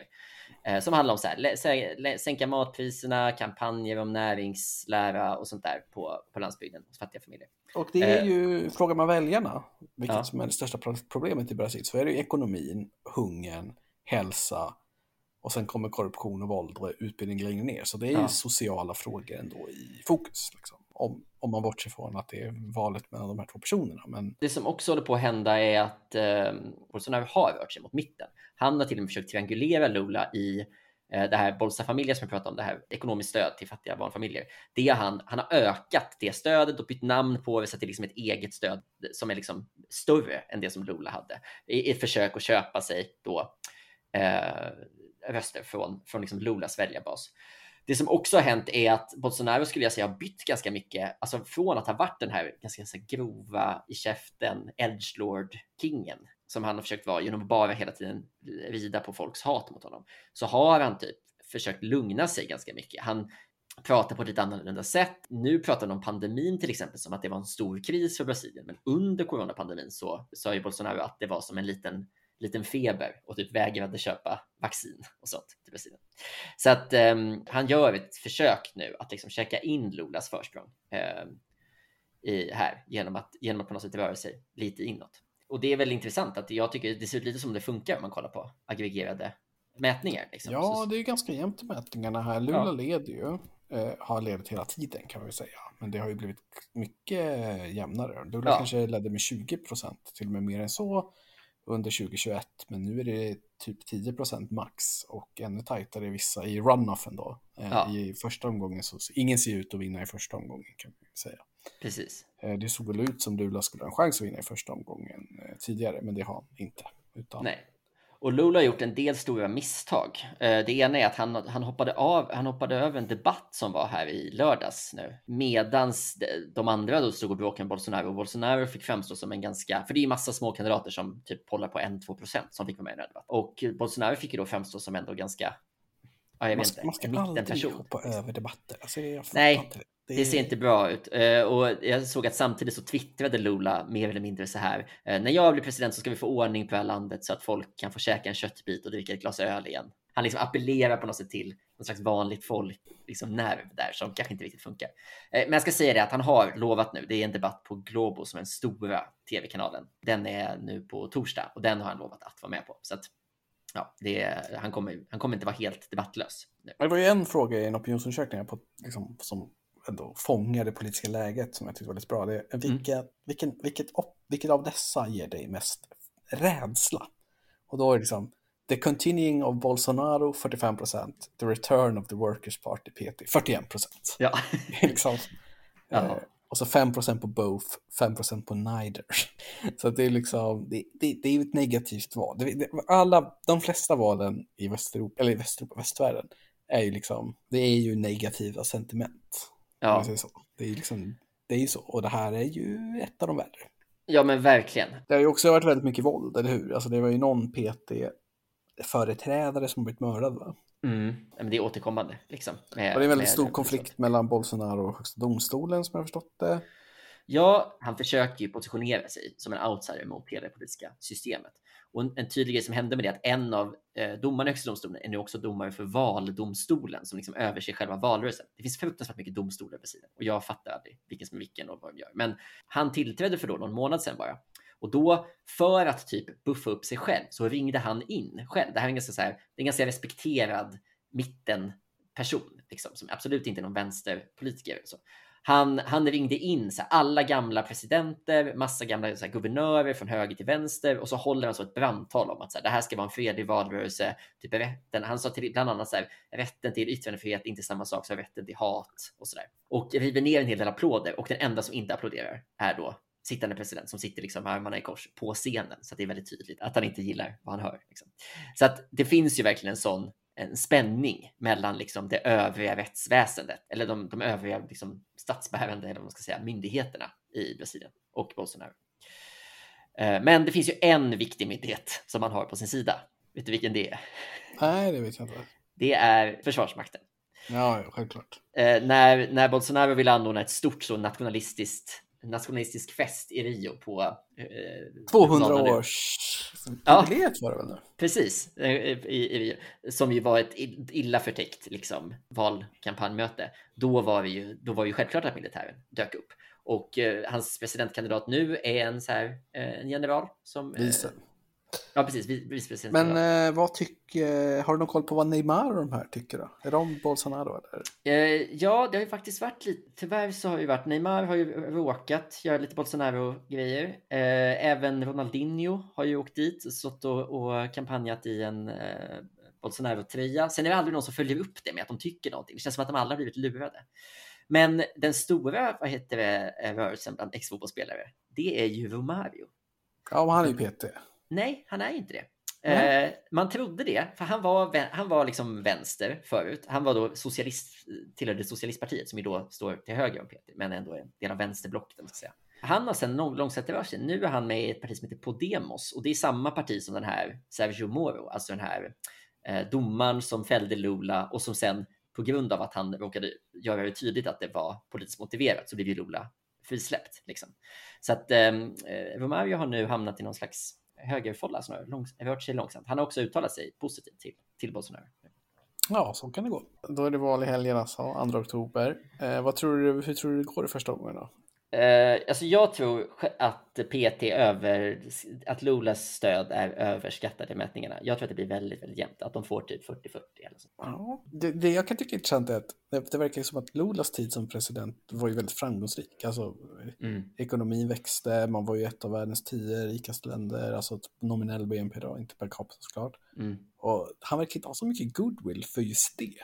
Eh, som handlar om så här, sänka matpriserna, kampanjer om näringslära och sånt där på, på landsbygden hos fattiga familjer. Och det är eh, ju, eh, frågar man väljarna, vilket ja. som är det största problemet i Brasilien, så är det ju ekonomin, hungern, hälsa och sen kommer korruption och våld och utbildning längre ner. Så det är ju ja. sociala frågor ändå i fokus. Liksom om, om man bortser från att det är valet mellan de här två personerna. Men... Det som också håller på att hända är att eh, Bolsonaro har rört sig mot mitten. Han har till och med försökt triangulera Lula i eh, det här Bolsa-familjen som jag pratade om, det här ekonomiskt stöd till fattiga barnfamiljer. Det han, han har ökat det stödet och bytt namn på det så att det är liksom ett eget stöd som är liksom större än det som Lula hade i ett försök att köpa sig då eh, röster från, från liksom Lulas väljarbas. Det som också har hänt är att Bolsonaro skulle jag säga har bytt ganska mycket, alltså från att ha varit den här ganska ganska grova i käften edgelord-kingen som han har försökt vara genom att bara hela tiden rida på folks hat mot honom, så har han typ försökt lugna sig ganska mycket. Han pratar på ett lite annorlunda sätt. Nu pratar han om pandemin till exempel som att det var en stor kris för Brasilien, men under coronapandemin så sa ju Bolsonaro att det var som en liten liten feber och typ vägrade köpa vaccin och sånt till Brasilien. Så att um, han gör ett försök nu att liksom checka in Lulas försprång um, i, här genom att, genom att på något sätt röra sig lite inåt. Och det är väl intressant att jag tycker det ser ut lite som det funkar om man kollar på aggregerade mätningar. Liksom. Ja, det är ganska jämnt i mätningarna här. Lula ja. leder ju, eh, har ledat hela tiden kan man säga. Men det har ju blivit mycket jämnare. Lula ja. kanske ledde med 20 procent, till och med mer än så under 2021, men nu är det typ 10% max och ännu tajtare i vissa i runoffen då. Eh, ja. I första omgången så ingen ser ut att vinna i första omgången kan man säga. Precis. Eh, det såg väl ut som Lula skulle ha en chans att vinna i första omgången eh, tidigare, men det har han inte. Utan... Nej, och Lula har gjort en del stora misstag. Eh, det ena är att han, han, hoppade av, han hoppade över en debatt som var här i lördags nu. Medans de andra då stod och bråkade med Bolsonaro. Och Bolsonaro fick framstå som en ganska, för det är ju massa små kandidater som typ håller på 1-2 procent som fick vara med i den här debatten. Och Bolsonaro fick ju då framstå som ändå ganska Ja, man, ska, man ska aldrig hoppa över debatter. Alltså, Nej, det... det... ser inte bra ut. Uh, och jag såg att samtidigt så twittrade Lula mer eller mindre så här. Uh, när jag blir president så ska vi få ordning på det här landet så att folk kan få käka en köttbit och dricka ett glas öl igen. Han liksom appellerar på något sätt till någon slags vanligt folk, liksom nerv där som kanske inte riktigt funkar. Uh, men jag ska säga det att han har lovat nu. Det är en debatt på Globo som är den stora tv-kanalen. Den är nu på torsdag och den har han lovat att vara med på. Så att ja, det, han, kommer, han kommer inte vara helt debattlös. Nu. Det var ju en fråga i en opinionsundersökning på, liksom, som ändå fångar det politiska läget som jag tyckte var lite bra. Det är, vilka, mm. vilken, vilket, vilket av dessa ger dig mest rädsla? Och då är det liksom The continuing of Bolsonaro 45% The return of the Workers Party PT 41% Ja. liksom, eh, och så 5% på both, 5% på neither. Så det är liksom, det, det, det är ett negativt val. Det, alla, de flesta valen i Västeuropa, eller i Västeuropa, västvärlden, är ju liksom, det är ju negativa sentiment. Ja. Så. Det är ju liksom, det är ju så. Och det här är ju ett av de värre. Ja, men verkligen. Det har ju också varit väldigt mycket våld, eller hur? Alltså det var ju någon PT-företrädare som blivit mördad, va? Mm. Men det är återkommande. Liksom, med, och det är en väldigt stor konflikt mellan Bolsonaro och Högsta domstolen som jag har förstått det. Ja, han försöker ju positionera sig som en outsider mot hela det politiska systemet. Och en, en tydlig grej som hände med det är att en av eh, domarna i Högsta domstolen är nu också domare för valdomstolen som liksom överser själva valrörelsen. Det finns fruktansvärt mycket domstolar på sidan och jag fattar aldrig vilken som är vilken och vad de gör. Men han tillträdde för då någon månad sedan bara. Och då, för att typ buffa upp sig själv, så ringde han in själv. Det här är en ganska, så här, det är en ganska respekterad mittenperson, liksom, som absolut inte är någon vänsterpolitiker. Så. Han, han ringde in så här, alla gamla presidenter, massa gamla så här, guvernörer från höger till vänster och så håller han så ett brandtal om att så här, det här ska vara en fredlig valrörelse. Typ rätten, han sa till, bland annat så här, rätten till yttrandefrihet inte samma sak som rätten till hat och så där. Och river ner en hel del applåder och den enda som inte applåderar är då sittande president som sitter liksom armarna i kors på scenen. Så det är väldigt tydligt att han inte gillar vad han hör. Liksom. Så att det finns ju verkligen en sån en spänning mellan liksom det övriga rättsväsendet eller de, de övriga liksom statsbärande eller man ska säga, myndigheterna i Brasilien och Bolsonaro. Eh, men det finns ju en viktig myndighet som man har på sin sida. Vet du vilken det är? Nej, det vet jag inte. Det är Försvarsmakten. Ja, självklart. Eh, när, när Bolsonaro vill anordna ett stort så nationalistiskt nationalistisk fest i Rio på... Eh, 200 års jubileet var det väl nu? Precis, eh, i, i Rio. Som ju var ett illa förtäckt liksom, valkampanjmöte. Då var, det ju, då var ju självklart att militären dök upp. Och eh, hans presidentkandidat nu är en, så här, eh, en general som... Vice. Ja, precis. Vicepresident. Men eh, vad tycker, har du någon koll på vad Neymar och de här tycker då? Är de Bolsonaro eller? Eh, ja, det har ju faktiskt varit lite, tyvärr så har ju varit, Neymar har ju råkat göra lite Bolsonaro-grejer. Eh, även Ronaldinho har ju åkt dit, stått och, och kampanjat i en eh, Bolsonaro-tröja. Sen är det aldrig någon som följer upp det med att de tycker någonting. Det känns som att de alla har blivit lurade. Men den stora, vad heter det, rörelsen bland ex-fotbollsspelare, det är ju Romario. Ja, men han är ju PT. Nej, han är inte det. Mm. man trodde det, för han var, han var liksom vänster förut. Han var då socialist, tillhörde socialistpartiet som ju då står till höger om Peter, men ändå en del av vänsterblocket. Ska säga. Han har sedan långsamt rört sig. Nu är han med i ett parti som heter Podemos och det är samma parti som den här Sergio Moro, alltså den här eh, domaren som fällde Lula och som sen på grund av att han råkade göra det tydligt att det var politiskt motiverat så blev ju Lula frisläppt. Liksom. Så att ehm, eh, Romario har nu hamnat i någon slags högerfålla, snarare, långs rört sig långsamt. Han har också uttalat sig positivt till, till Bolsonaro. Ja, så kan det gå. Då är det val i helgen alltså, 2 oktober. Eh, vad tror du, hur tror du det går i första omgången då? Uh, alltså jag tror att PT över, att Lulas stöd är överskattat i mätningarna. Jag tror att det blir väldigt, väldigt jämnt, att de får typ 40-40 eller så. Ja, det, det jag kan tycka är intressant är att det, det verkar som att Lulas tid som president var ju väldigt framgångsrik. Alltså mm. ekonomin växte, man var ju ett av världens tio rikaste länder, alltså nominell BNP då, inte per capita såklart. Mm. Och han verkar inte ha så mycket goodwill för just det.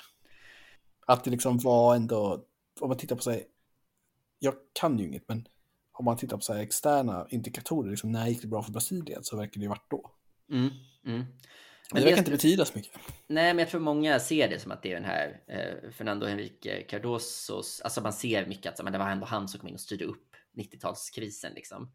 Att det liksom var ändå, om man tittar på sig jag kan ju inget, men om man tittar på så externa indikatorer, liksom, när gick det bra för Brasilien, så verkar det ju varit då. Mm, mm. Men det verkar inte betyda så mycket. Nej, men jag tror många ser det som att det är den här eh, Fernando Henrique Cardosos, alltså man ser mycket att men det var ändå han som kom in och styrde upp 90-talskrisen liksom.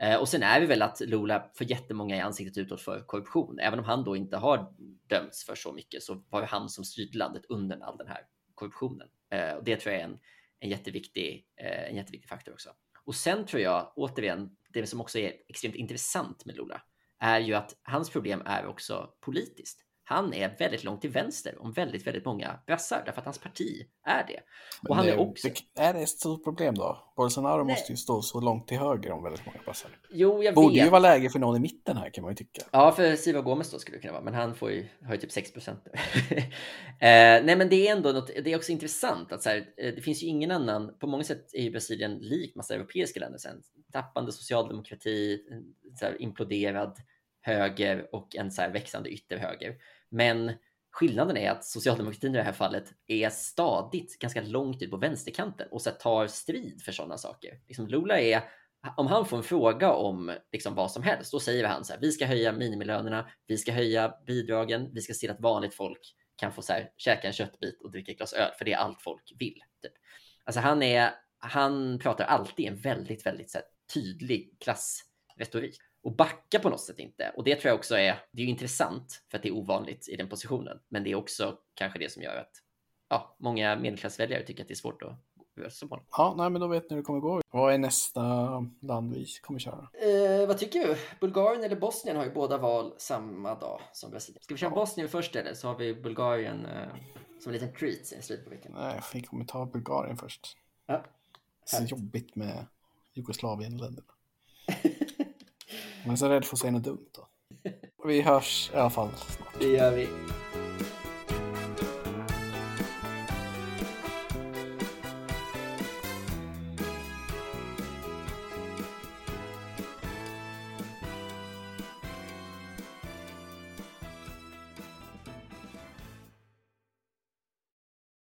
Eh, och sen är det väl att Lula för jättemånga i ansiktet utåt för korruption. Även om han då inte har dömts för så mycket så var det han som styrde landet under all den här korruptionen. Eh, och det tror jag är en en jätteviktig, eh, en jätteviktig faktor också. Och sen tror jag återigen, det som också är extremt intressant med Lula är ju att hans problem är också politiskt han är väldigt långt till vänster om väldigt, väldigt många brassar därför att hans parti är det. Och han det, är också... Det, är det ett stort problem då? Bolsonaro Nej. måste ju stå så långt till höger om väldigt många brassar. Jo, jag Borde vet. ju vara läge för någon i mitten här kan man ju tycka. Ja, för Siva Gomes då skulle det kunna vara, men han får ju, har ju typ 6 procent. eh, nej, men det är ändå något, det är också intressant att så här, eh, det finns ju ingen annan, på många sätt är ju Brasilien lik massa europeiska länder sen. Tappande socialdemokrati, så här, imploderad höger och en så här växande ytterhöger. Men skillnaden är att socialdemokratin i det här fallet är stadigt ganska långt ut på vänsterkanten och så tar strid för sådana saker. Liksom Lula är om han får en fråga om liksom vad som helst, då säger han så här, vi ska höja minimilönerna, vi ska höja bidragen, vi ska se att vanligt folk kan få så här, käka en köttbit och dricka ett glas öl, för det är allt folk vill. Typ. Alltså han, är, han pratar alltid en väldigt, väldigt så här, tydlig klassretorik och backa på något sätt inte. Och det tror jag också är, det är intressant för att det är ovanligt i den positionen. Men det är också kanske det som gör att ja, många medelklassväljare tycker att det är svårt att rösta på honom. Ja, nej, men då vet ni hur det kommer gå. Vad är nästa land vi kommer köra? Eh, vad tycker du? Bulgarien eller Bosnien har ju båda val samma dag som Brasilien. Ska vi köra ja. Bosnien först eller så har vi Bulgarien eh, som en liten treat i slutet på veckan? Nej, vi kommer ta Bulgarien först. Ja. Så jobbigt med Jugoslavien-länderna. Man är så rädd för att säga något dumt då. Vi hörs i alla fall snart. Det gör vi.